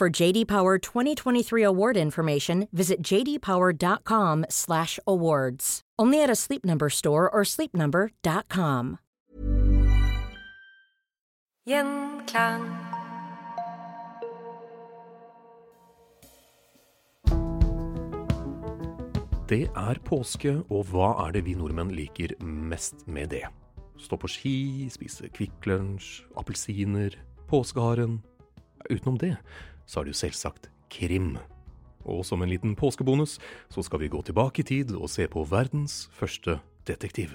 For JD Power 2023 award information, visit jdpower.com/awards. Only at a Sleep Number store or sleepnumber.com. Gjenklang. Det er påske, og hva er det vi nordmenn liker mest med det? Stå på ski, spise Kvikk Lunsj, appelsiner, påskeharen Utenom det, så er det jo selvsagt krim. Og som en liten påskebonus, så skal vi gå tilbake i tid og se på verdens første detektiv.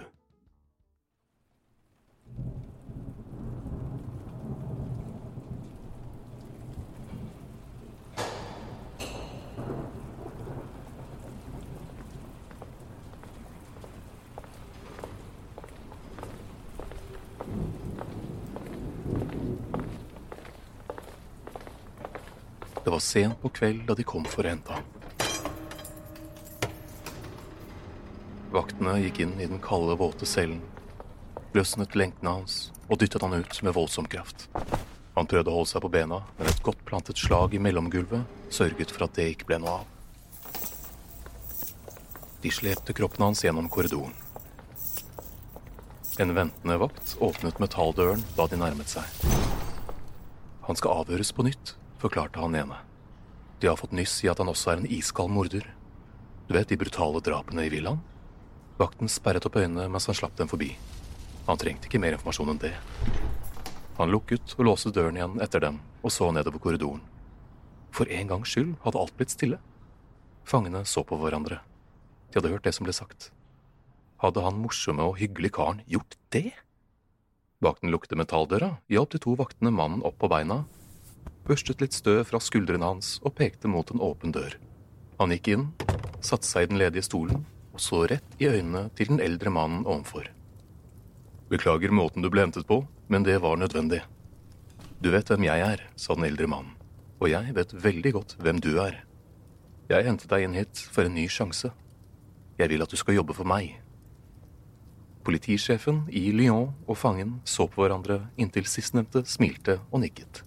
Det var sent på kveld da de kom for å hente ham. Vaktene gikk inn i den kalde, våte cellen, løsnet lenkene hans og dyttet han ut med voldsom kraft. Han prøvde å holde seg på bena, men et godt plantet slag i mellomgulvet sørget for at det ikke ble noe av. De slepte kroppen hans gjennom korridoren. En ventende vakt åpnet metalldøren da de nærmet seg. Han skal avhøres på nytt, forklarte han ene. De har fått nyss i at han også er en iskald morder. Du vet de brutale drapene i villaen? Vakten sperret opp øynene mens han slapp dem forbi. Han trengte ikke mer informasjon enn det. Han lukket og låste døren igjen etter dem og så nedover korridoren. For en gangs skyld hadde alt blitt stille. Fangene så på hverandre. De hadde hørt det som ble sagt. Hadde han morsomme og hyggelige karen gjort det? Vakten lukket metalldøra, hjalp de to vaktene mannen opp på beina, børstet litt støv fra skuldrene hans og pekte mot en åpen dør. Han gikk inn, satte seg i den ledige stolen og så rett i øynene til den eldre mannen ovenfor. Beklager måten du ble hentet på, men det var nødvendig. Du vet hvem jeg er, sa den eldre mannen, og jeg vet veldig godt hvem du er. Jeg hentet deg inn hit for en ny sjanse. Jeg vil at du skal jobbe for meg. Politisjefen i Lyon og fangen så på hverandre inntil sistnevnte smilte og nikket.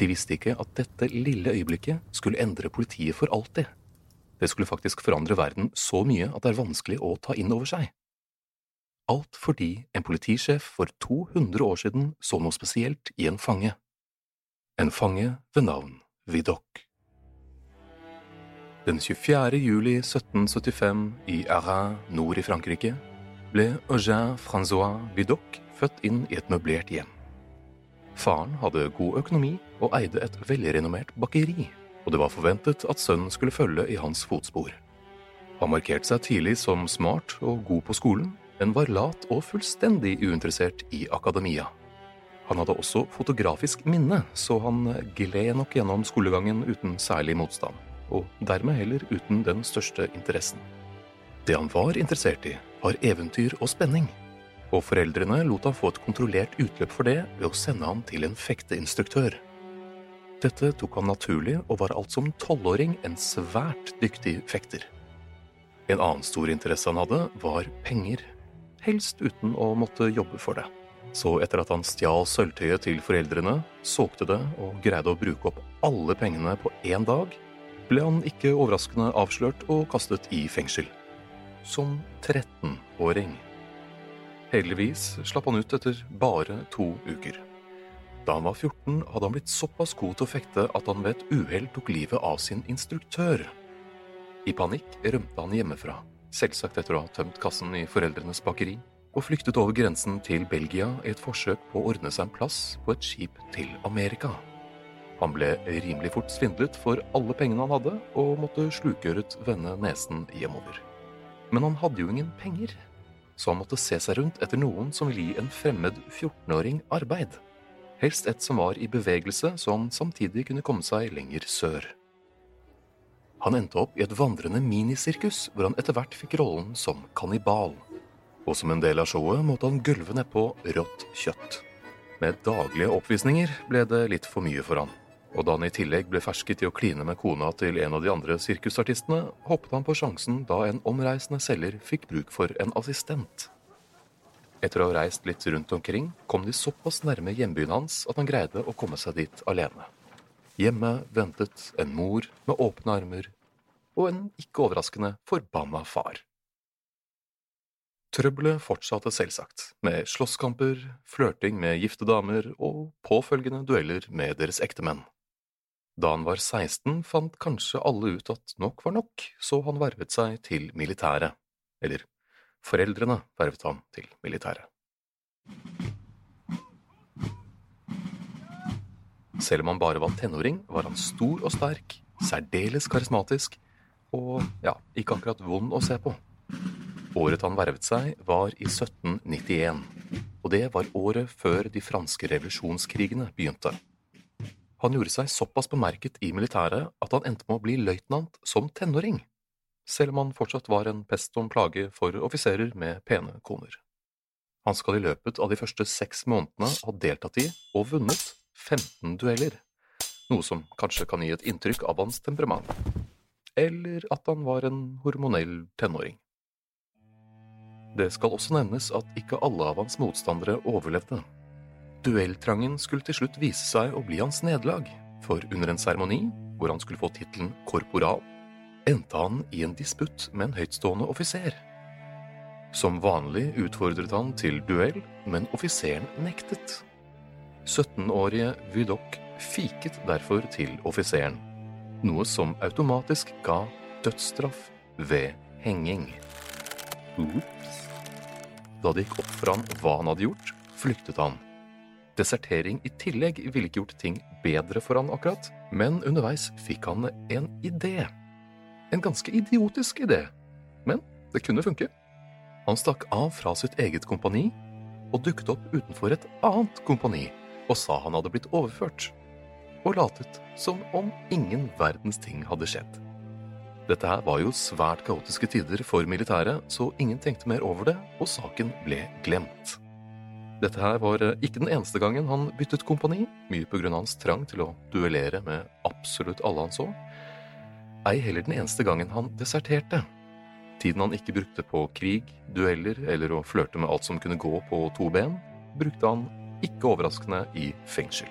De visste ikke at dette lille øyeblikket skulle endre politiet for alltid. Det skulle faktisk forandre verden så mye at det er vanskelig å ta inn over seg. Alt fordi en politisjef for 200 år siden så noe spesielt i en fange. En fange ved navn Vidocq. Den 24. juli 1775 i Arras nord i Frankrike ble Eugène Francois Vidocq født inn i et møblert hjem. Faren hadde god økonomi og eide et velrenommert bakeri, og det var forventet at sønnen skulle følge i hans fotspor. Han markerte seg tidlig som smart og god på skolen, men var lat og fullstendig uinteressert i akademia. Han hadde også fotografisk minne, så han gled nok gjennom skolegangen uten særlig motstand, og dermed heller uten den største interessen. Det han var interessert i, var eventyr og spenning, og foreldrene lot han få et kontrollert utløp for det ved å sende han til en fekteinstruktør. Dette tok han naturlig, og var alt som tolvåring en svært dyktig fekter. En annen stor interesse han hadde, var penger, helst uten å måtte jobbe for det. Så etter at han stjal sølvtøyet til foreldrene, solgte det og greide å bruke opp alle pengene på én dag, ble han ikke overraskende avslørt og kastet i fengsel. Som 13-åring. Heldigvis slapp han ut etter bare to uker. Da han var 14, hadde han blitt såpass god til å fekte at han ved et uhell tok livet av sin instruktør. I panikk rømte han hjemmefra, selvsagt etter å ha tømt kassen i foreldrenes bakeri, og flyktet over grensen til Belgia i et forsøk på å ordne seg en plass på et skip til Amerika. Han ble rimelig fort svindlet for alle pengene han hadde, og måtte slukøret vende nesen hjemover. Men han hadde jo ingen penger, så han måtte se seg rundt etter noen som ville gi en fremmed 14-åring arbeid. Helst et som var i bevegelse, han samtidig kunne komme seg lenger sør. Han endte opp i et vandrende minisirkus, hvor han etter hvert fikk rollen som kannibal og som en del av showet måtte han gulve nedpå rått kjøtt. Med daglige oppvisninger ble det litt for mye for han, og da han i tillegg ble fersket i å kline med kona til en av de andre sirkusartistene, hoppet han på sjansen da en omreisende selger fikk bruk for en assistent. Etter å ha reist litt rundt omkring kom de såpass nærme hjembyen hans at han greide å komme seg dit alene. Hjemme ventet en mor med åpne armer og en ikke overraskende forbanna far. Trøbbelet fortsatte selvsagt, med slåsskamper, flørting med gifte damer og påfølgende dueller med deres ektemenn. Da han var 16, fant kanskje alle ut at nok var nok, så han vervet seg til militæret. Eller, foreldrene vervet ham til militæret. Selv om han bare var tenåring, var han stor og sterk, særdeles karismatisk og ja, ikke akkurat vond å se på. Året han vervet seg, var i 1791, og det var året før de franske revolusjonskrigene begynte. Han gjorde seg såpass bemerket i militæret at han endte med å bli løytnant som tenåring, selv om han fortsatt var en pest og plage for offiserer med pene koner. Han skal i løpet av de første seks månedene ha deltatt i og vunnet 15 dueller, noe som kanskje kan gi et inntrykk av hans temperament, eller at han var en hormonell tenåring. Det skal også nevnes at ikke alle av hans motstandere overlevde. Duelltrangen skulle til slutt vise seg å bli hans nederlag, for under en seremoni, hvor han skulle få tittelen korporal, endte han i en disputt med en høytstående offiser. Som vanlig utfordret han til duell, men offiseren nektet. 17-årige Vidok fiket derfor til offiseren, noe som automatisk ga dødsstraff ved henging. Ups. Da det gikk opp for han hva han hadde gjort, flyktet han. Desertering i tillegg ville ikke gjort ting bedre for han akkurat, men underveis fikk han en idé. En ganske idiotisk idé, men det kunne funke. Han stakk av fra sitt eget kompani og dukket opp utenfor et annet kompani og sa han hadde blitt overført, og latet som om ingen verdens ting hadde skjedd. Dette her var jo svært kaotiske tider for militæret, så ingen tenkte mer over det, og saken ble glemt. Dette her var eh, ikke den eneste gangen han byttet kompani, mye av hans trang til å duellere med absolutt alle han så. Ei heller den eneste gangen han deserterte. Tiden han ikke brukte på krig, dueller eller å flørte med alt som kunne gå på to ben, brukte han ikke overraskende i fengsel.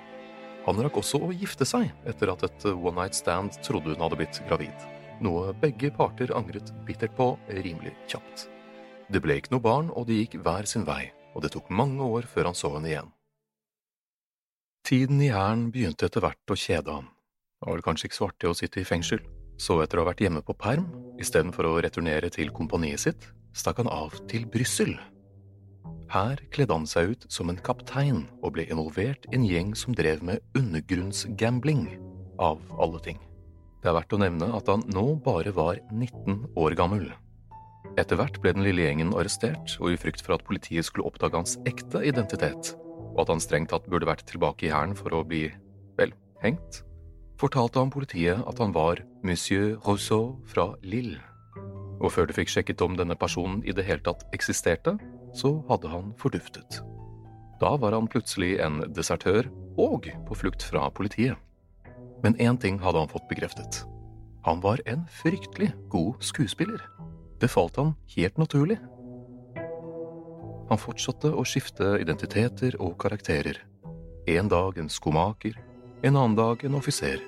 Han rakk også å gifte seg etter at et one night stand trodde hun hadde blitt gravid noe begge parter angret bittert på rimelig kjapt. Det ble ikke noe barn, og de gikk hver sin vei, og det tok mange år før han så henne igjen. Tiden i hæren begynte etter hvert å kjede ham. Det var vel kanskje ikke så artig å sitte i fengsel, så etter å ha vært hjemme på perm, istedenfor å returnere til kompaniet sitt, stakk han av til Brussel. Her kledde han seg ut som en kaptein og ble involvert i en gjeng som drev med undergrunnsgambling, av alle ting. Det er verdt å nevne at han nå bare var 19 år gammel. Etter hvert ble den lille gjengen arrestert, og i frykt for at politiet skulle oppdage hans ekte identitet, og at han strengt tatt burde vært tilbake i hæren for å bli, vel, hengt, fortalte han politiet at han var monsieur Rousseau fra Lille. Og før de fikk sjekket om denne personen i det hele tatt eksisterte, så hadde han forduftet. Da var han plutselig en desertør og på flukt fra politiet. Men én ting hadde han fått bekreftet. Han var en fryktelig god skuespiller. Det falt han helt naturlig. Han fortsatte å skifte identiteter og karakterer. En dag en skomaker, en annen dag en offiser.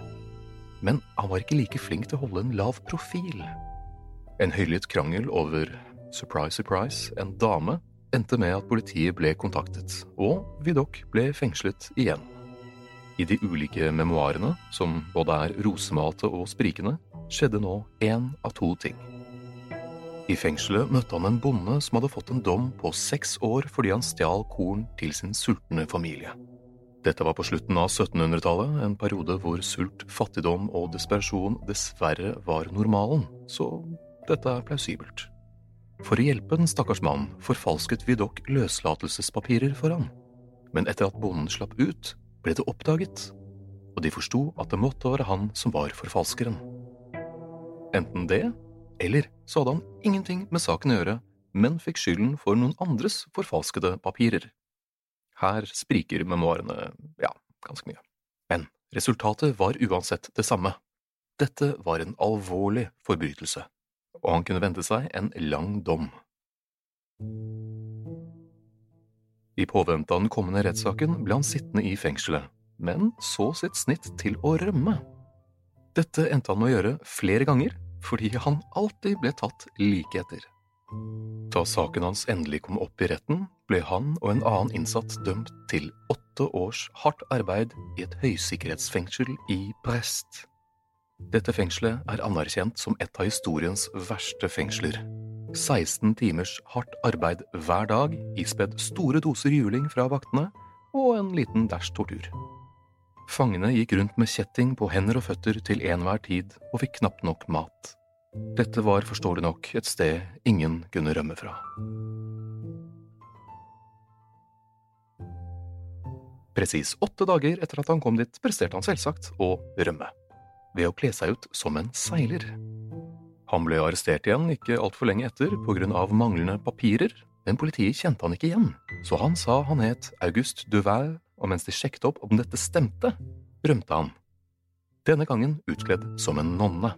Men han var ikke like flink til å holde en lav profil. En høylytt krangel over, surprise, surprise, en dame endte med at politiet ble kontaktet, og Vidok ble fengslet igjen. I de ulike memoarene, som både er rosemalte og sprikende, skjedde nå én av to ting. I fengselet møtte han en bonde som hadde fått en dom på seks år fordi han stjal korn til sin sultne familie. Dette var på slutten av 1700-tallet, en periode hvor sult, fattigdom og desperasjon dessverre var normalen, så dette er plausibelt. For å hjelpe den stakkars mannen forfalsket Vidok løslatelsespapirer for ham. Men etter at bonden slapp ut, ble det oppdaget, og de forsto at det måtte være han som var forfalskeren. Enten det, eller så hadde han ingenting med saken å gjøre, men fikk skylden for noen andres forfalskede papirer. Her spriker memoarene, ja, ganske mye. Men resultatet var uansett det samme. Dette var en alvorlig forbrytelse, og han kunne vente seg en lang dom. I påvente av den kommende rettssaken ble han sittende i fengselet, men så sitt snitt til å rømme. Dette endte han med å gjøre flere ganger, fordi han alltid ble tatt like etter. Da saken hans endelig kom opp i retten, ble han og en annen innsatt dømt til åtte års hardt arbeid i et høysikkerhetsfengsel i Brest. Dette fengselet er anerkjent som et av historiens verste fengsler. 16 timers hardt arbeid hver dag, ispedd store doser juling fra vaktene og en liten dæsj tortur. Fangene gikk rundt med kjetting på hender og føtter til enhver tid og fikk knapt nok mat. Dette var forståelig nok et sted ingen kunne rømme fra. Presis åtte dager etter at han kom dit, presterte han selvsagt å rømme, ved å kle seg ut som en seiler. Han ble arrestert igjen ikke altfor lenge etter på grunn av manglende papirer, men politiet kjente han ikke igjen, så han sa han het August Duval, og mens de sjekket opp om dette stemte, rømte han. Denne gangen utkledd som en nonne.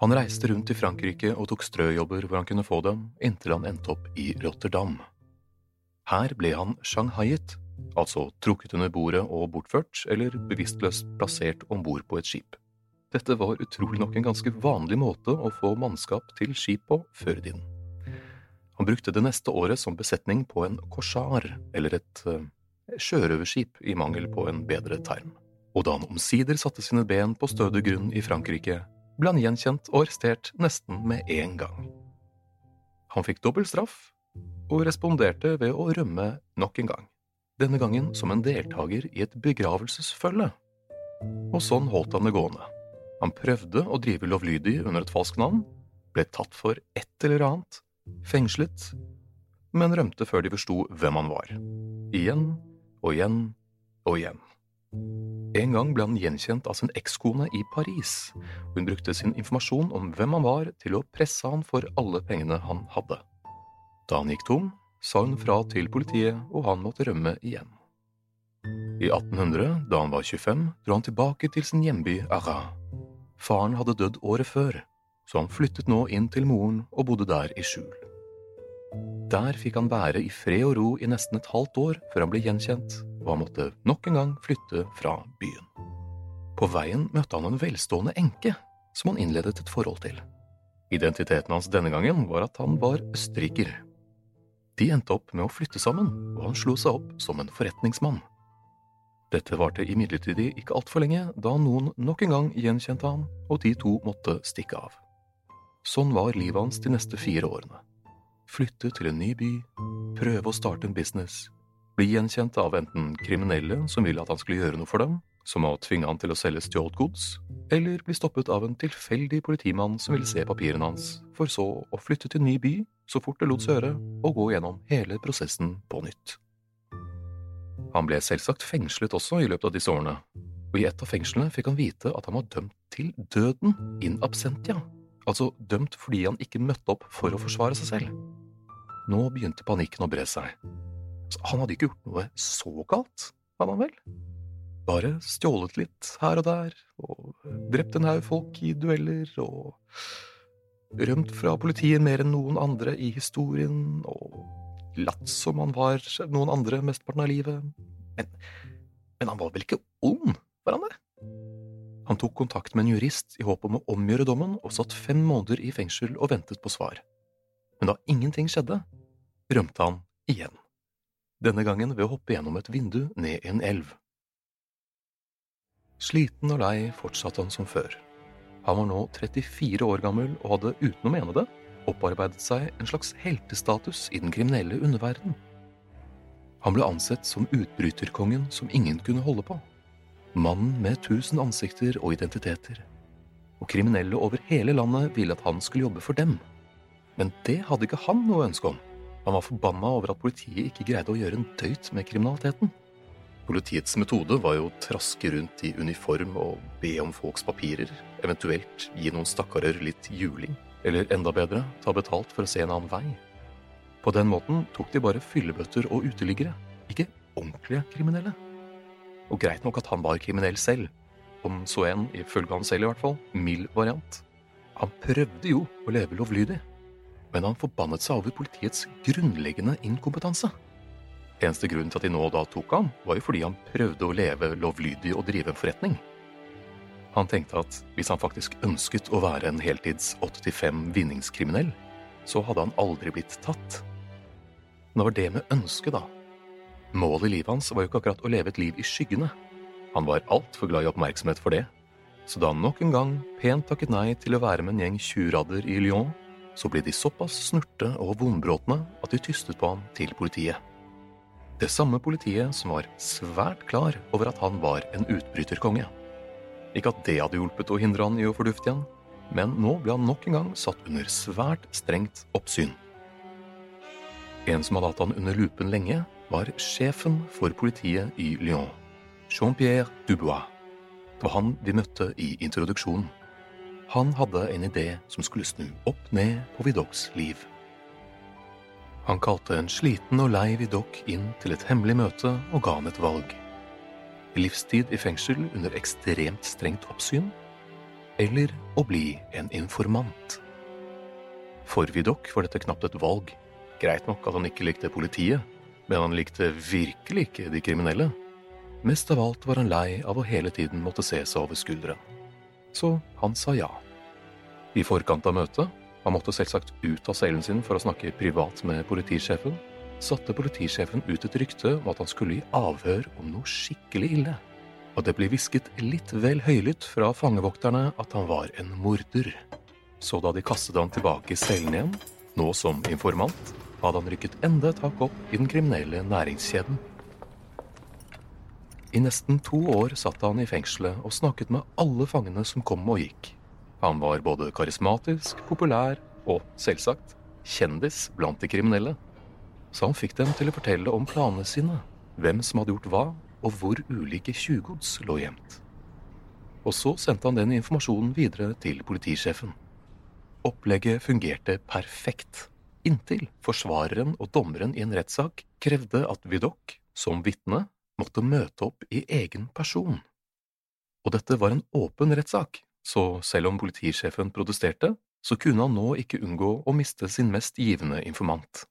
Han reiste rundt i Frankrike og tok strøjobber hvor han kunne få dem, inntil han endte opp i Rotterdam. Her ble han shanghaiet, altså trukket under bordet og bortført, eller bevisstløst plassert om bord på et skip. Dette var utrolig nok en ganske vanlig måte å få mannskap til skip på før i tiden. Han brukte det neste året som besetning på en korsar, eller et uh, sjørøverskip i mangel på en bedre term. Og da han omsider satte sine ben på stødig grunn i Frankrike, ble han gjenkjent og arrestert nesten med en gang. Han fikk dobbel straff, og responderte ved å rømme nok en gang, denne gangen som en deltaker i et begravelsesfølge. Og sånn holdt han det gående. Han prøvde å drive lovlydig under et falskt navn, ble tatt for et eller annet, fengslet, men rømte før de forsto hvem han var. Igjen og igjen og igjen. En gang ble han gjenkjent av sin ekskone i Paris. Hun brukte sin informasjon om hvem han var, til å presse han for alle pengene han hadde. Da han gikk tom, sa hun fra til politiet, og han måtte rømme igjen. I 1800, da han var 25, dro han tilbake til sin hjemby Arras. Faren hadde dødd året før, så han flyttet nå inn til moren og bodde der i skjul. Der fikk han være i fred og ro i nesten et halvt år før han ble gjenkjent, og han måtte nok en gang flytte fra byen. På veien møtte han en velstående enke som han innledet et forhold til. Identiteten hans denne gangen var at han var østerriker. De endte opp med å flytte sammen, og han slo seg opp som en forretningsmann. Dette varte imidlertid ikke altfor lenge, da noen nok en gang gjenkjente han, og de to måtte stikke av. Sånn var livet hans de neste fire årene. Flytte til en ny by, prøve å starte en business, bli gjenkjent av enten kriminelle som ville at han skulle gjøre noe for dem, som å tvinge han til å selge stjålet gods, eller bli stoppet av en tilfeldig politimann som ville se papirene hans, for så å flytte til en ny by så fort det lot seg gjøre, og gå gjennom hele prosessen på nytt. Han ble selvsagt fengslet også i løpet av disse årene, og i et av fengslene fikk han vite at han var dømt til døden in absentia, altså dømt fordi han ikke møtte opp for å forsvare seg selv. Nå begynte panikken å bre seg. Han hadde ikke gjort noe så galt, hadde han vel? bare stjålet litt her og der, og drept en haug folk i dueller, og rømt fra politiet mer enn noen andre i historien, og latt som han var noen andre mesteparten av livet. Men, men han var vel ikke ond, var han det? Han tok kontakt med en jurist i håp om å omgjøre dommen, og satt fem måneder i fengsel og ventet på svar. Men da ingenting skjedde, rømte han igjen. Denne gangen ved å hoppe gjennom et vindu ned i en elv. Sliten og lei fortsatte han som før. Han var nå 34 år gammel og hadde, uten å mene det, opparbeidet seg en slags heltestatus i den kriminelle underverden. Han ble ansett som utbryterkongen som ingen kunne holde på. Mannen med tusen ansikter og identiteter. Og kriminelle over hele landet ville at han skulle jobbe for dem. Men det hadde ikke han noe ønske om. Han var forbanna over at politiet ikke greide å gjøre en døyt med kriminaliteten. Politiets metode var jo å traske rundt i uniform og be om folks papirer, eventuelt gi noen stakkarer litt juling, eller enda bedre, ta betalt for å se en annen vei. På den måten tok de bare fyllebøtter og uteliggere, ikke ordentlige kriminelle. Og greit nok at han var kriminell selv, om så en, ifølge han selv i hvert fall, mild variant. Han prøvde jo å leve lovlydig, men han forbannet seg over politiets grunnleggende inkompetanse. Eneste grunnen til at de nå da tok ham, var jo fordi han prøvde å leve lovlydig og drive en forretning. Han tenkte at hvis han faktisk ønsket å være en heltids 8-5 vinningskriminell, så hadde han aldri blitt tatt. Men det var det med ønsket, da. Målet i livet hans var jo ikke akkurat å leve et liv i skyggene. Han var altfor glad i oppmerksomhet for det. Så da han nok en gang pent takket nei til å være med en gjeng tjuvradder i Lyon, så ble de såpass snurte og vondbråtne at de tystet på ham til politiet. Det samme politiet som var svært klar over at han var en utbryterkonge. Ikke at det hadde hjulpet å hindre han i å fordufte igjen, men nå ble han nok en gang satt under svært strengt oppsyn. En som hadde hatt han under lupen lenge, var sjefen for politiet i Lyon, Jean-Pierre Dubois. Det var han vi møtte i introduksjonen. Han hadde en idé som skulle snu opp ned på Vidocqs liv. Han kalte en sliten og lei Vidocq inn til et hemmelig møte og ga han et valg. Livstid i fengsel under ekstremt strengt oppsyn, eller å bli en informant. For Vidocq var dette knapt et valg. Greit nok at han ikke likte politiet, men han likte virkelig ikke de kriminelle. Mest av alt var han lei av å hele tiden måtte se seg over skulderen. Så han sa ja. I forkant av møtet han måtte selvsagt ut av cellen sin for å snakke privat med politisjefen. Satte politisjefen ut et rykte om at han skulle i avhør om noe skikkelig ille. Og det ble hvisket litt vel høylytt fra fangevokterne at han var en morder. Så da de kastet han tilbake i cellen igjen, nå som informant, hadde han rykket enda et hakk opp i den kriminelle næringskjeden. I nesten to år satt han i fengselet og snakket med alle fangene som kom og gikk. Han var både karismatisk, populær og selvsagt kjendis blant de kriminelle. Så han fikk dem til å fortelle om planene sine, hvem som hadde gjort hva, og hvor ulike tjuvgods lå gjemt. Og så sendte han den informasjonen videre til politisjefen. Opplegget fungerte perfekt, inntil forsvareren og dommeren i en rettssak krevde at Vidocq, som vitne, måtte møte opp i egen person. Og dette var en åpen rettssak, så selv om politisjefen protesterte, så kunne han nå ikke unngå å miste sin mest givende informant.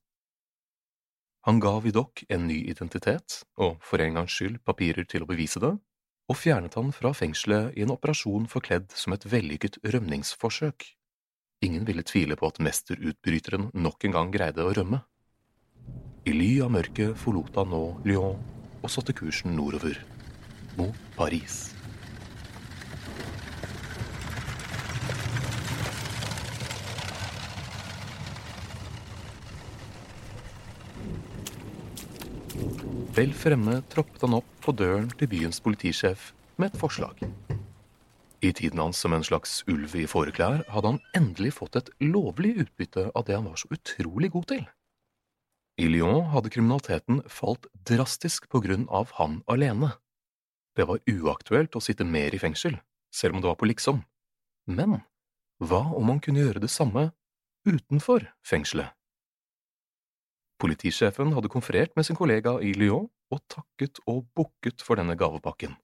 Han ga Vidocq en ny identitet, og for en gangs skyld papirer til å bevise det, og fjernet han fra fengselet i en operasjon forkledd som et vellykket rømningsforsøk. Ingen ville tvile på at mesterutbryteren nok en gang greide å rømme. I ly av mørket forlot han nå Lyon og satte kursen nordover, mot Paris. Vel fremme troppet han opp på døren til byens politisjef med et forslag. I tiden hans som en slags ulv i fåreklær hadde han endelig fått et lovlig utbytte av det han var så utrolig god til. I Lyon hadde kriminaliteten falt drastisk på grunn av han alene. Det var uaktuelt å sitte mer i fengsel, selv om det var på liksom. Men hva om man kunne gjøre det samme utenfor fengselet? Politisjefen hadde konferert med sin kollega i Lyon og takket og bukket for denne gavepakken.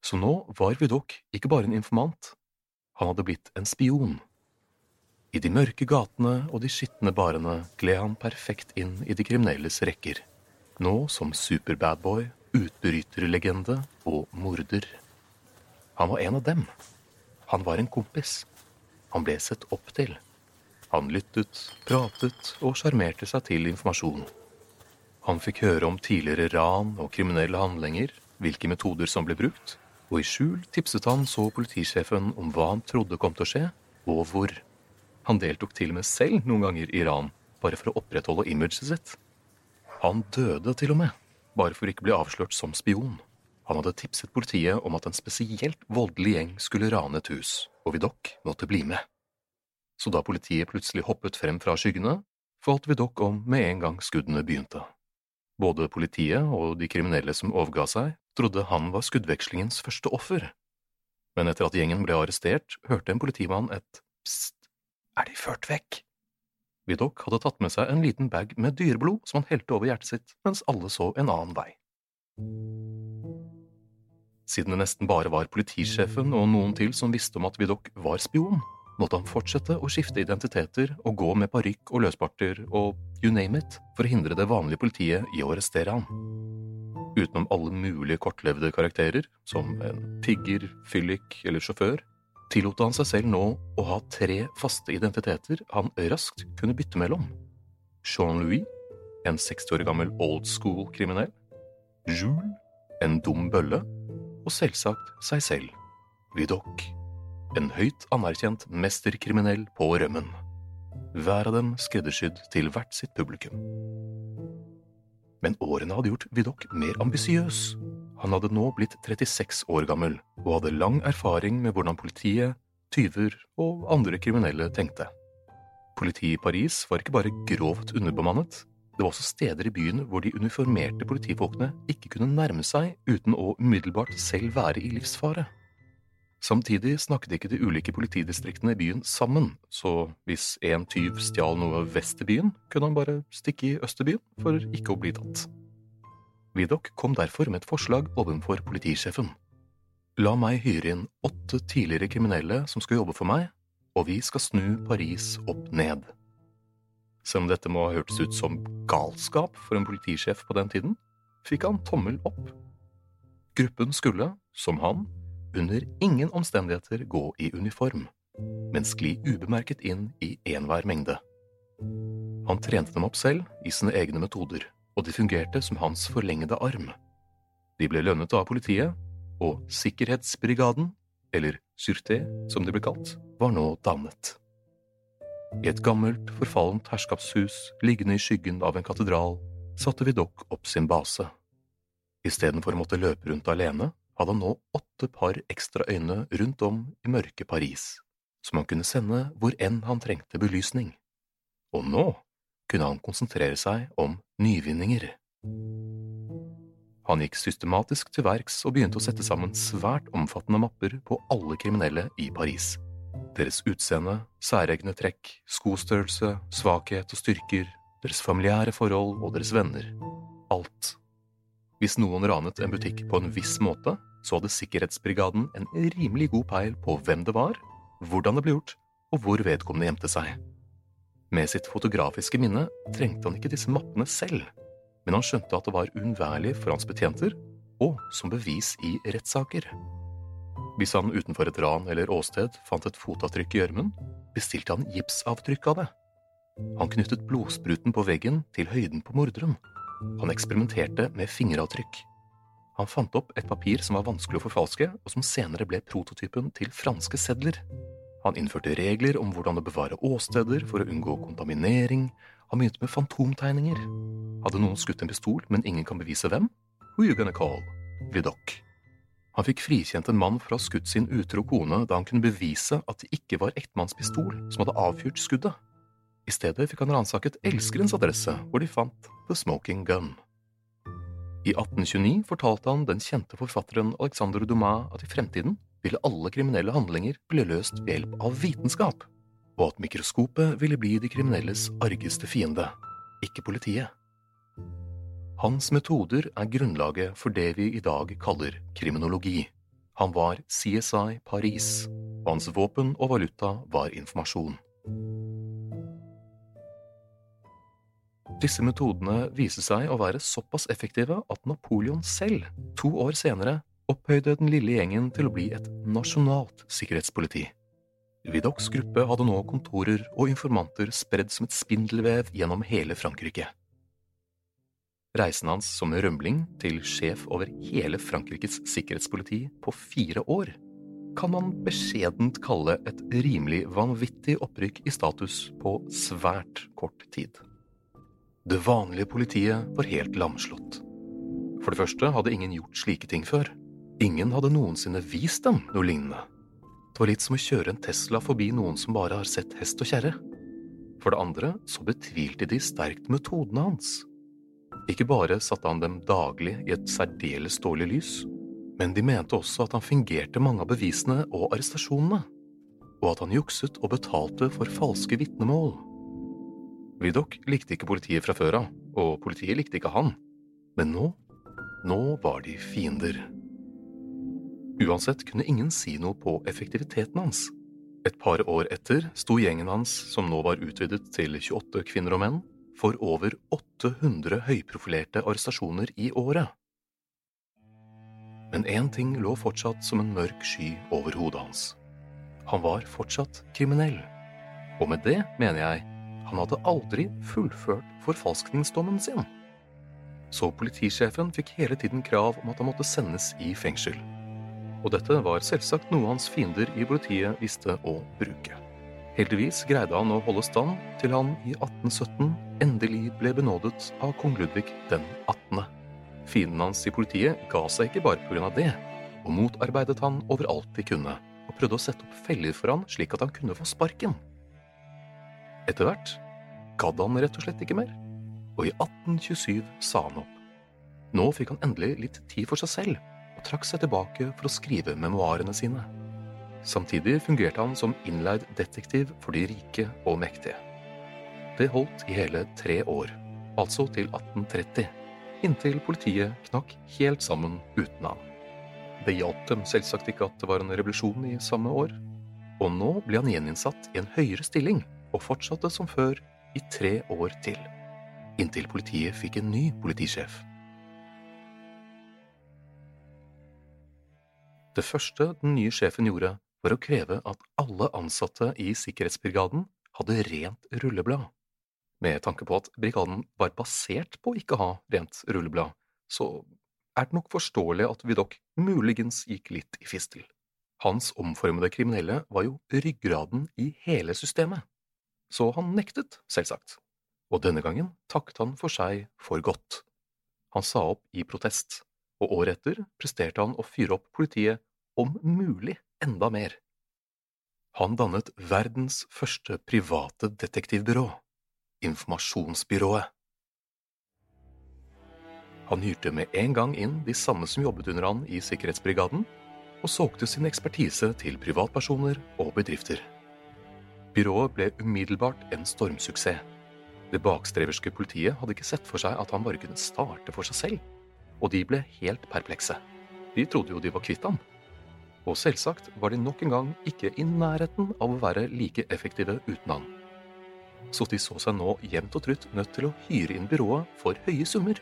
Så nå var Vidok ikke bare en informant, han hadde blitt en spion. I de mørke gatene og de skitne barene gled han perfekt inn i de kriminelles rekker, nå som superbadboy, utbryterlegende og morder. Han var en av dem. Han var en kompis. Han ble sett opp til. Han lyttet, pratet og sjarmerte seg til informasjon. Han fikk høre om tidligere ran og kriminelle handlinger, hvilke metoder som ble brukt, og i skjul tipset han så politisjefen om hva han trodde kom til å skje, og hvor. Han deltok til og med selv noen ganger i ran, bare for å opprettholde imaget sitt. Han døde til og med, bare for ikke å bli avslørt som spion. Han hadde tipset politiet om at en spesielt voldelig gjeng skulle rane et hus, og Vidok måtte bli med. Så da politiet plutselig hoppet frem fra skyggene, falt Vidok om med en gang skuddene begynte. Både politiet og de kriminelle som overga seg, trodde han var skuddvekslingens første offer. Men etter at gjengen ble arrestert, hørte en politimann et pst, er de ført vekk? Vidok hadde tatt med seg en liten bag med dyreblod som han helte over hjertet sitt, mens alle så en annen vei. Siden det nesten bare var politisjefen og noen til som visste om at Vidok var spion, måtte han fortsette å skifte identiteter og gå med parykk og løsparter og you name it for å hindre det vanlige politiet i å arrestere han. Utenom alle mulige kortlevde karakterer, som en pigger, fyllik eller sjåfør, tillot han seg selv nå å ha tre faste identiteter han raskt kunne bytte mellom. Jean-Louis, en 60 år gammel old school-kriminell, Jules, en dum bølle, og selvsagt seg selv, Vidocq, en høyt anerkjent mesterkriminell på rømmen. Hver av dem skreddersydd til hvert sitt publikum. Men årene hadde gjort Vidocq mer ambisiøs. Han hadde nå blitt 36 år gammel og hadde lang erfaring med hvordan politiet, tyver og andre kriminelle tenkte. Politiet i Paris var ikke bare grovt underbemannet, det var også steder i byen hvor de uniformerte politifolkene ikke kunne nærme seg uten å umiddelbart selv være i livsfare. Samtidig snakket ikke de ulike politidistriktene i byen sammen, så hvis en tyv stjal noe vest i byen, kunne han bare stikke i øst for ikke å bli tatt. Vidocq kom derfor med et forslag overfor politisjefen. La meg hyre inn åtte tidligere kriminelle som skal jobbe for meg, og vi skal snu Paris opp ned. Selv om dette må ha hørtes ut som galskap for en politisjef på den tiden, fikk han tommel opp. Gruppen skulle, som han, under ingen omstendigheter gå i uniform, men skli ubemerket inn i enhver mengde. Han trente dem opp selv i sine egne metoder og de fungerte som hans forlengede arm. De ble lønnet av politiet, og Sikkerhetsbrigaden, eller Surté som de ble kalt, var nå dannet. I et gammelt, forfallent herskapshus liggende i skyggen av en katedral satte Vidok opp sin base. Istedenfor å måtte løpe rundt alene, hadde han nå åtte par ekstra øyne rundt om i mørke Paris, som han kunne sende hvor enn han trengte belysning. Og nå kunne han konsentrere seg om nyvinninger. Han gikk systematisk til verks og begynte å sette sammen svært omfattende mapper på alle kriminelle i Paris. Deres utseende, særegne trekk, skostørrelse, svakhet og styrker, deres familiære forhold og deres venner. Alt. Hvis noen ranet en butikk på en viss måte, så hadde Sikkerhetsbrigaden en rimelig god peil på hvem det var, hvordan det ble gjort, og hvor vedkommende gjemte seg. Med sitt fotografiske minne trengte han ikke disse mappene selv, men han skjønte at det var uunnværlig for hans betjenter, og som bevis i rettssaker. Hvis han utenfor et ran eller åsted fant et fotavtrykk i gjørmen, bestilte han gipsavtrykk av det. Han knyttet blodspruten på veggen til høyden på morderen. Han eksperimenterte med fingeravtrykk. Han fant opp et papir som var vanskelig å forfalske, og som senere ble prototypen til franske sedler. Han innførte regler om hvordan å bevare åsteder for å unngå kontaminering. Han begynte med fantomtegninger. Hadde noen skutt en pistol, men ingen kan bevise hvem? Who you gonna call? Vidocq. Han fikk frikjent en mann for å ha skutt sin utro kone da han kunne bevise at det ikke var ektmannspistol som hadde avfyrt skuddet. I stedet fikk han ransaket elskerens adresse, hvor de fant The Smoking Gun. I 1829 fortalte han den kjente forfatteren Alexander Dumas at i fremtiden ville alle kriminelle handlinger bli løst ved hjelp av vitenskap, og at mikroskopet ville bli de kriminelles argeste fiende, ikke politiet. Hans metoder er grunnlaget for det vi i dag kaller kriminologi, Han var CSI Paris, og hans våpen og valuta var informasjon. Disse metodene viser seg å være såpass effektive at Napoleon selv, to år senere, opphøyde den lille gjengen til å bli et nasjonalt sikkerhetspoliti. Vidocqs gruppe hadde nå kontorer og informanter spredd som et spindelvev gjennom hele Frankrike. Reisen hans som rømling til sjef over hele Frankrikes sikkerhetspoliti på fire år kan man beskjedent kalle et rimelig vanvittig opprykk i status på svært kort tid. Det vanlige politiet var helt lamslått. For det første hadde ingen gjort slike ting før. Ingen hadde noensinne vist dem noe lignende. Det var litt som å kjøre en Tesla forbi noen som bare har sett hest og kjerre. For det andre så betvilte de sterkt metodene hans. Ikke bare satte han dem daglig i et særdeles dårlig lys, men de mente også at han fingerte mange av bevisene og arrestasjonene, og at han jukset og betalte for falske vitnemål. Vidok likte ikke politiet fra før av, og politiet likte ikke han, men nå, nå var de fiender. Uansett kunne ingen si noe på effektiviteten hans. Et par år etter sto gjengen hans, som nå var utvidet til 28 kvinner og menn, for over 800 høyprofilerte arrestasjoner i året. Men én ting lå fortsatt som en mørk sky over hodet hans. Han var fortsatt kriminell. Og med det mener jeg han hadde aldri fullført forfalskningsdommen sin. Så politisjefen fikk hele tiden krav om at han måtte sendes i fengsel. Og dette var selvsagt noe hans fiender i politiet visste å bruke. Heldigvis greide han å holde stand til han i 1817 endelig ble benådet av kong Ludvig den 18. Fienden hans i politiet ga seg ikke bare pga. det, og motarbeidet han overalt de kunne, og prøvde å sette opp feller for han slik at han kunne få sparken. Etter hvert gadd han rett og slett ikke mer, og i 1827 sa han opp. Nå fikk han endelig litt tid for seg selv, trakk seg tilbake for å skrive memoarene sine. Samtidig fungerte han som innleid detektiv for de rike og mektige. Det holdt i hele tre år, altså til 1830, inntil politiet knakk helt sammen uten han. Det hjalp dem selvsagt ikke at det var en revolusjon i samme år, og nå ble han gjeninnsatt i en høyere stilling og fortsatte som før i tre år til, inntil politiet fikk en ny politisjef. Det første den nye sjefen gjorde, var å kreve at alle ansatte i sikkerhetsbrigaden hadde rent rulleblad. Med tanke på at brigaden var basert på å ikke ha rent rulleblad, så er det nok forståelig at Vidok muligens gikk litt i fistel. Hans omformede kriminelle var jo ryggraden i hele systemet, så han nektet, selvsagt, og denne gangen takket han for seg for godt. Han sa opp i protest, og året etter presterte han å fyre opp politiet om mulig enda mer. Han dannet verdens første private detektivbyrå, Informasjonsbyrået. Han hyrte med en gang inn de samme som jobbet under han i Sikkerhetsbrigaden, og solgte sin ekspertise til privatpersoner og bedrifter. Byrået ble umiddelbart en stormsuksess. Det bakstreverske politiet hadde ikke sett for seg at han bare kunne starte for seg selv, og de ble helt perplekse. De trodde jo de var kvitt ham. Og selvsagt var de nok en gang ikke i nærheten av å være like effektive uten han. Så de så seg nå jevnt og trutt nødt til å hyre inn byrået for høye summer.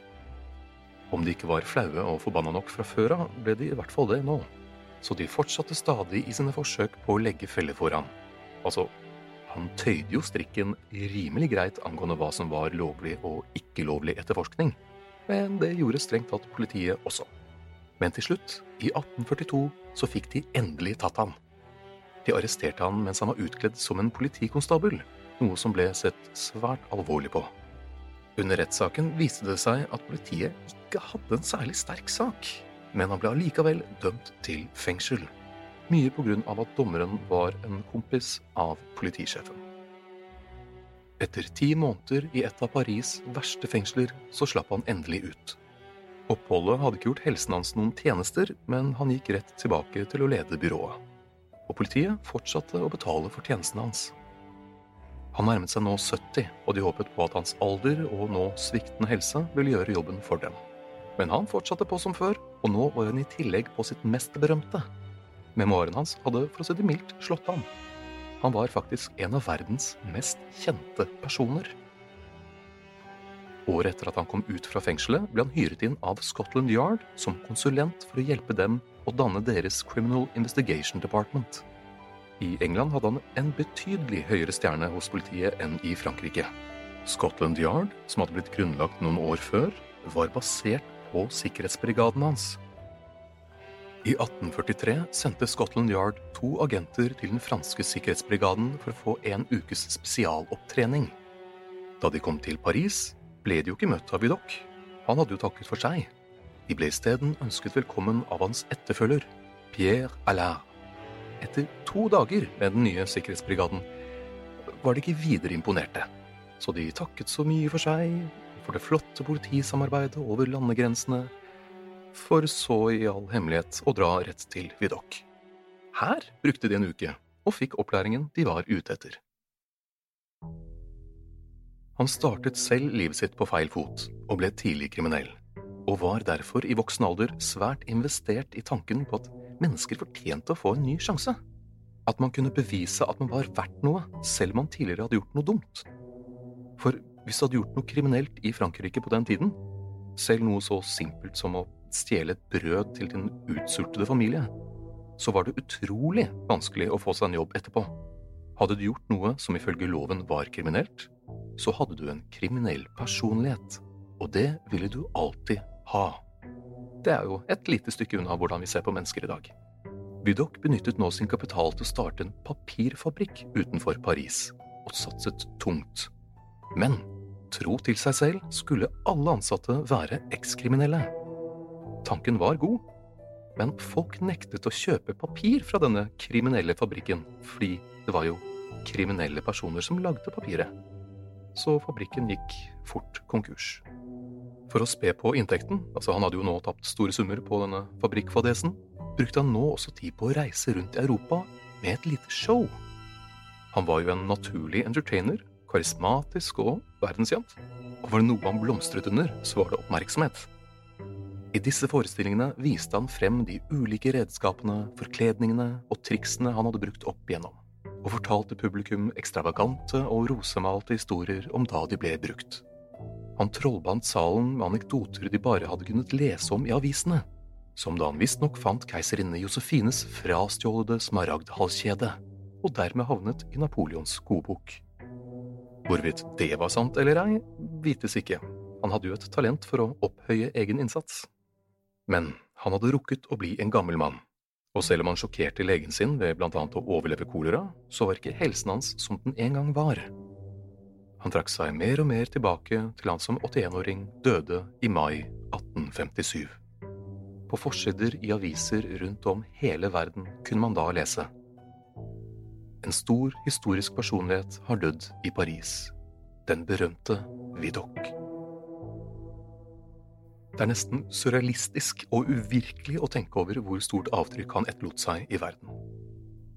Om de ikke var flaue og forbanna nok fra før av, ble de i hvert fall det nå. Så de fortsatte stadig i sine forsøk på å legge feller for han. Altså, han tøyde jo strikken rimelig greit angående hva som var lovlig og ikke lovlig etterforskning, men det gjorde strengt tatt politiet også. Men til slutt, i 1842, så fikk de endelig tatt han. De arresterte han mens han var utkledd som en politikonstabel, noe som ble sett svært alvorlig på. Under rettssaken viste det seg at politiet ikke hadde en særlig sterk sak, men han ble allikevel dømt til fengsel. Mye på grunn av at dommeren var en kompis av politisjefen. Etter ti måneder i et av Paris' verste fengsler så slapp han endelig ut. Oppholdet hadde ikke gjort helsen hans noen tjenester, men han gikk rett tilbake til å lede byrået. Og politiet fortsatte å betale for tjenestene hans. Han nærmet seg nå 70, og de håpet på at hans alder og nå sviktende helse ville gjøre jobben for dem. Men han fortsatte på som før, og nå var han i tillegg på sitt mest berømte. Memoaren hans hadde, for å si det mildt, slått ham. Han var faktisk en av verdens mest kjente personer. Året etter at han kom ut fra fengselet, ble han hyret inn av Scotland Yard som konsulent for å hjelpe dem å danne deres Criminal Investigation Department. I England hadde han en betydelig høyere stjerne hos politiet enn i Frankrike. Scotland Yard, som hadde blitt grunnlagt noen år før, var basert på sikkerhetsbrigaden hans. I 1843 sendte Scotland Yard to agenter til den franske sikkerhetsbrigaden for å få en ukes spesialopptrening. Da de kom til Paris, ble de jo ikke møtt av Vidocq. Han hadde jo takket for seg. De ble isteden ønsket velkommen av hans etterfølger, Pierre Allard. Etter to dager med den nye sikkerhetsbrigaden var de ikke videre imponerte, så de takket så mye for seg, for det flotte politisamarbeidet over landegrensene, for så i all hemmelighet å dra rett til Vidok. Her brukte de en uke og fikk opplæringen de var ute etter. Han startet selv livet sitt på feil fot og ble tidlig kriminell, og var derfor i voksen alder svært investert i tanken på at mennesker fortjente å få en ny sjanse. At man kunne bevise at man var verdt noe, selv om man tidligere hadde gjort noe dumt. For hvis du hadde gjort noe kriminelt i Frankrike på den tiden, selv noe så simpelt som å stjele et brød til din utsultede familie, så var det utrolig vanskelig å få seg en jobb etterpå. Hadde du gjort noe som ifølge loven var kriminelt, så hadde du en kriminell personlighet, og det ville du alltid ha. Det er jo et lite stykke unna hvordan vi ser på mennesker i dag. Vidocq benyttet nå sin kapital til å starte en papirfabrikk utenfor Paris, og satset tungt. Men tro til seg selv skulle alle ansatte være ekskriminelle. Tanken var god, men folk nektet å kjøpe papir fra denne kriminelle fabrikken, fordi det var jo kriminelle personer som lagde papiret. Så fabrikken gikk fort konkurs. For å spe på inntekten, altså han hadde jo nå tapt store summer på denne fabrikkfadesen, brukte han nå også tid på å reise rundt i Europa med et lite show. Han var jo en naturlig entertainer, karismatisk og verdenskjent, og var det noe han blomstret under, så var det oppmerksomhet. I disse forestillingene viste han frem de ulike redskapene, forkledningene og triksene han hadde brukt opp igjennom, og fortalte publikum ekstravagante og rosemalte historier om da de ble brukt. Han trollbandt salen med anekdoter de bare hadde kunnet lese om i avisene, som da han visstnok fant keiserinne Josefines frastjålede smaragdhalskjede, og dermed havnet i Napoleons godbok. Hvorvidt det var sant eller ei, vites ikke, han hadde jo et talent for å opphøye egen innsats. Men han hadde rukket å bli en gammel mann, og selv om han sjokkerte legen sin ved blant annet å overleve kolera, så var ikke helsen hans som den en gang var. Han trakk seg mer og mer tilbake til han som 81-åring døde i mai 1857. På forsider i aviser rundt om hele verden kunne man da lese En stor historisk personlighet har dødd i Paris. Den berømte Vidocq. Det er nesten surrealistisk og uvirkelig å tenke over hvor stort avtrykk han etterlot seg i verden.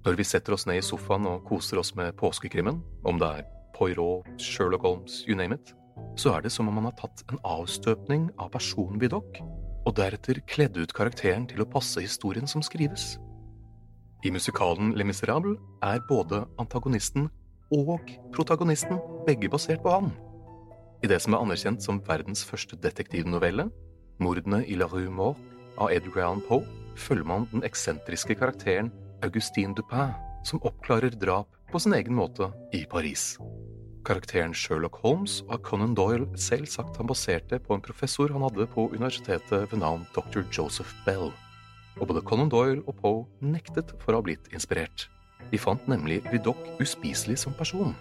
Når vi setter oss ned i sofaen og koser oss med påskekrimmen, om det er Poirot, Sherlock Holmes, you name it, så er det som om man har tatt en avstøpning av personen Vidocq, og deretter kledd ut karakteren til å passe historien som skrives. I musikalen Le Miserable er både antagonisten og protagonisten begge basert på han. I det som er anerkjent som verdens første detektivnovelle, Mordene i La Rue Mort av Edgar Allan Poe, følger man den eksentriske karakteren Augustine Dupin, som oppklarer drap på sin egen måte i Paris. Karakteren Sherlock Holmes har Conan Doyle selv sagt han baserte på en professor han hadde på universitetet ved navn dr. Joseph Bell. Og både Conan Doyle og Poe nektet for å ha blitt inspirert. De fant nemlig Vidocq uspiselig som person.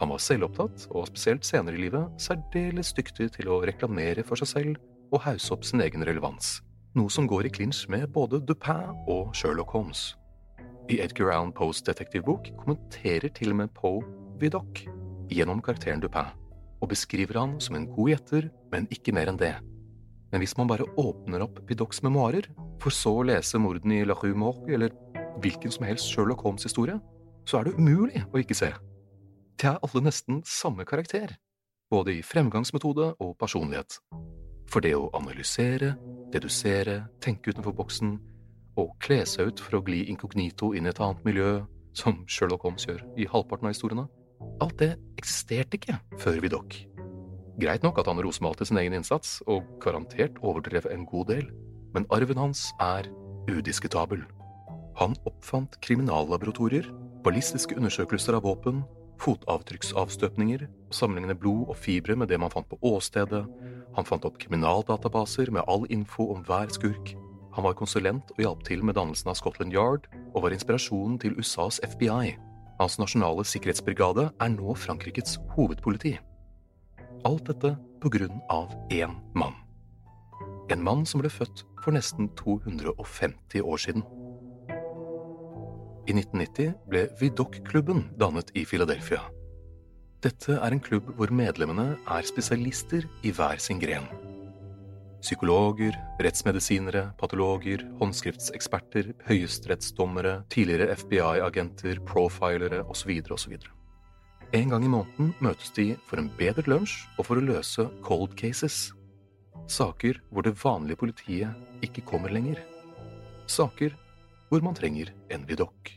Han var selvopptatt, og spesielt senere i livet særdeles dyktig til å reklamere for seg selv og hausse opp sin egen relevans, noe som går i klinsj med både Dupin og Sherlock Holmes. I Edgar Allan Poes detektivbok kommenterer til og med Poe Vidocq gjennom karakteren Dupin, og beskriver han som en god gjetter, men ikke mer enn det. Men hvis man bare åpner opp Vidocqs memoarer, for så å lese mordene i La Rue Morgue eller hvilken som helst Sherlock Holmes-historie, så er det umulig å ikke se. De er alle nesten samme karakter, både i fremgangsmetode og personlighet. For det å analysere, dedusere, tenke utenfor boksen, og kle seg ut for å gli inkognito inn i et annet miljø, som Sherlock Holmes gjør i halvparten av historiene. Alt det eksisterte ikke før Vidok. Greit nok at han rosmalte sin egen innsats, og garantert overdrev en god del, men arven hans er udiskutabel. Han oppfant kriminallaboratorier, ballistiske undersøkelser av våpen, fotavtrykksavstøpninger, sammenlignende blod og fibre med det man fant på åstedet, han fant opp kriminaldatabaser med all info om hver skurk, han var konsulent og hjalp til med dannelsen av Scotland Yard, og var inspirasjonen til USAs FBI. Hans nasjonale sikkerhetsbrigade er nå Frankrikes hovedpoliti. Alt dette på grunn av én mann. En mann som ble født for nesten 250 år siden. I 1990 ble Vidocq-klubben dannet i Philadelphia. Dette er en klubb hvor medlemmene er spesialister i hver sin gren. Psykologer, rettsmedisinere, patologer, håndskriftseksperter, høyesterettsdommere, tidligere FBI-agenter, profilere osv. osv. En gang i måneden møtes de for en bedre lunsj og for å løse cold cases. Saker hvor det vanlige politiet ikke kommer lenger. Saker hvor man trenger en vidokk.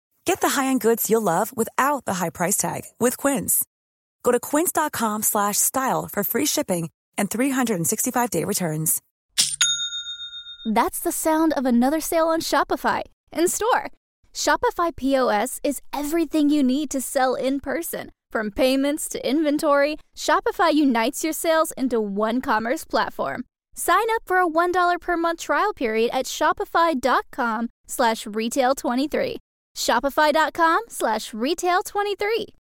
Get the high-end goods you'll love without the high price tag with Quince. Go to quince.com slash style for free shipping and 365-day returns. That's the sound of another sale on Shopify in store. Shopify POS is everything you need to sell in person. From payments to inventory, Shopify unites your sales into one commerce platform. Sign up for a $1 per month trial period at shopify.com slash retail23. Shopify.com slash retail 23.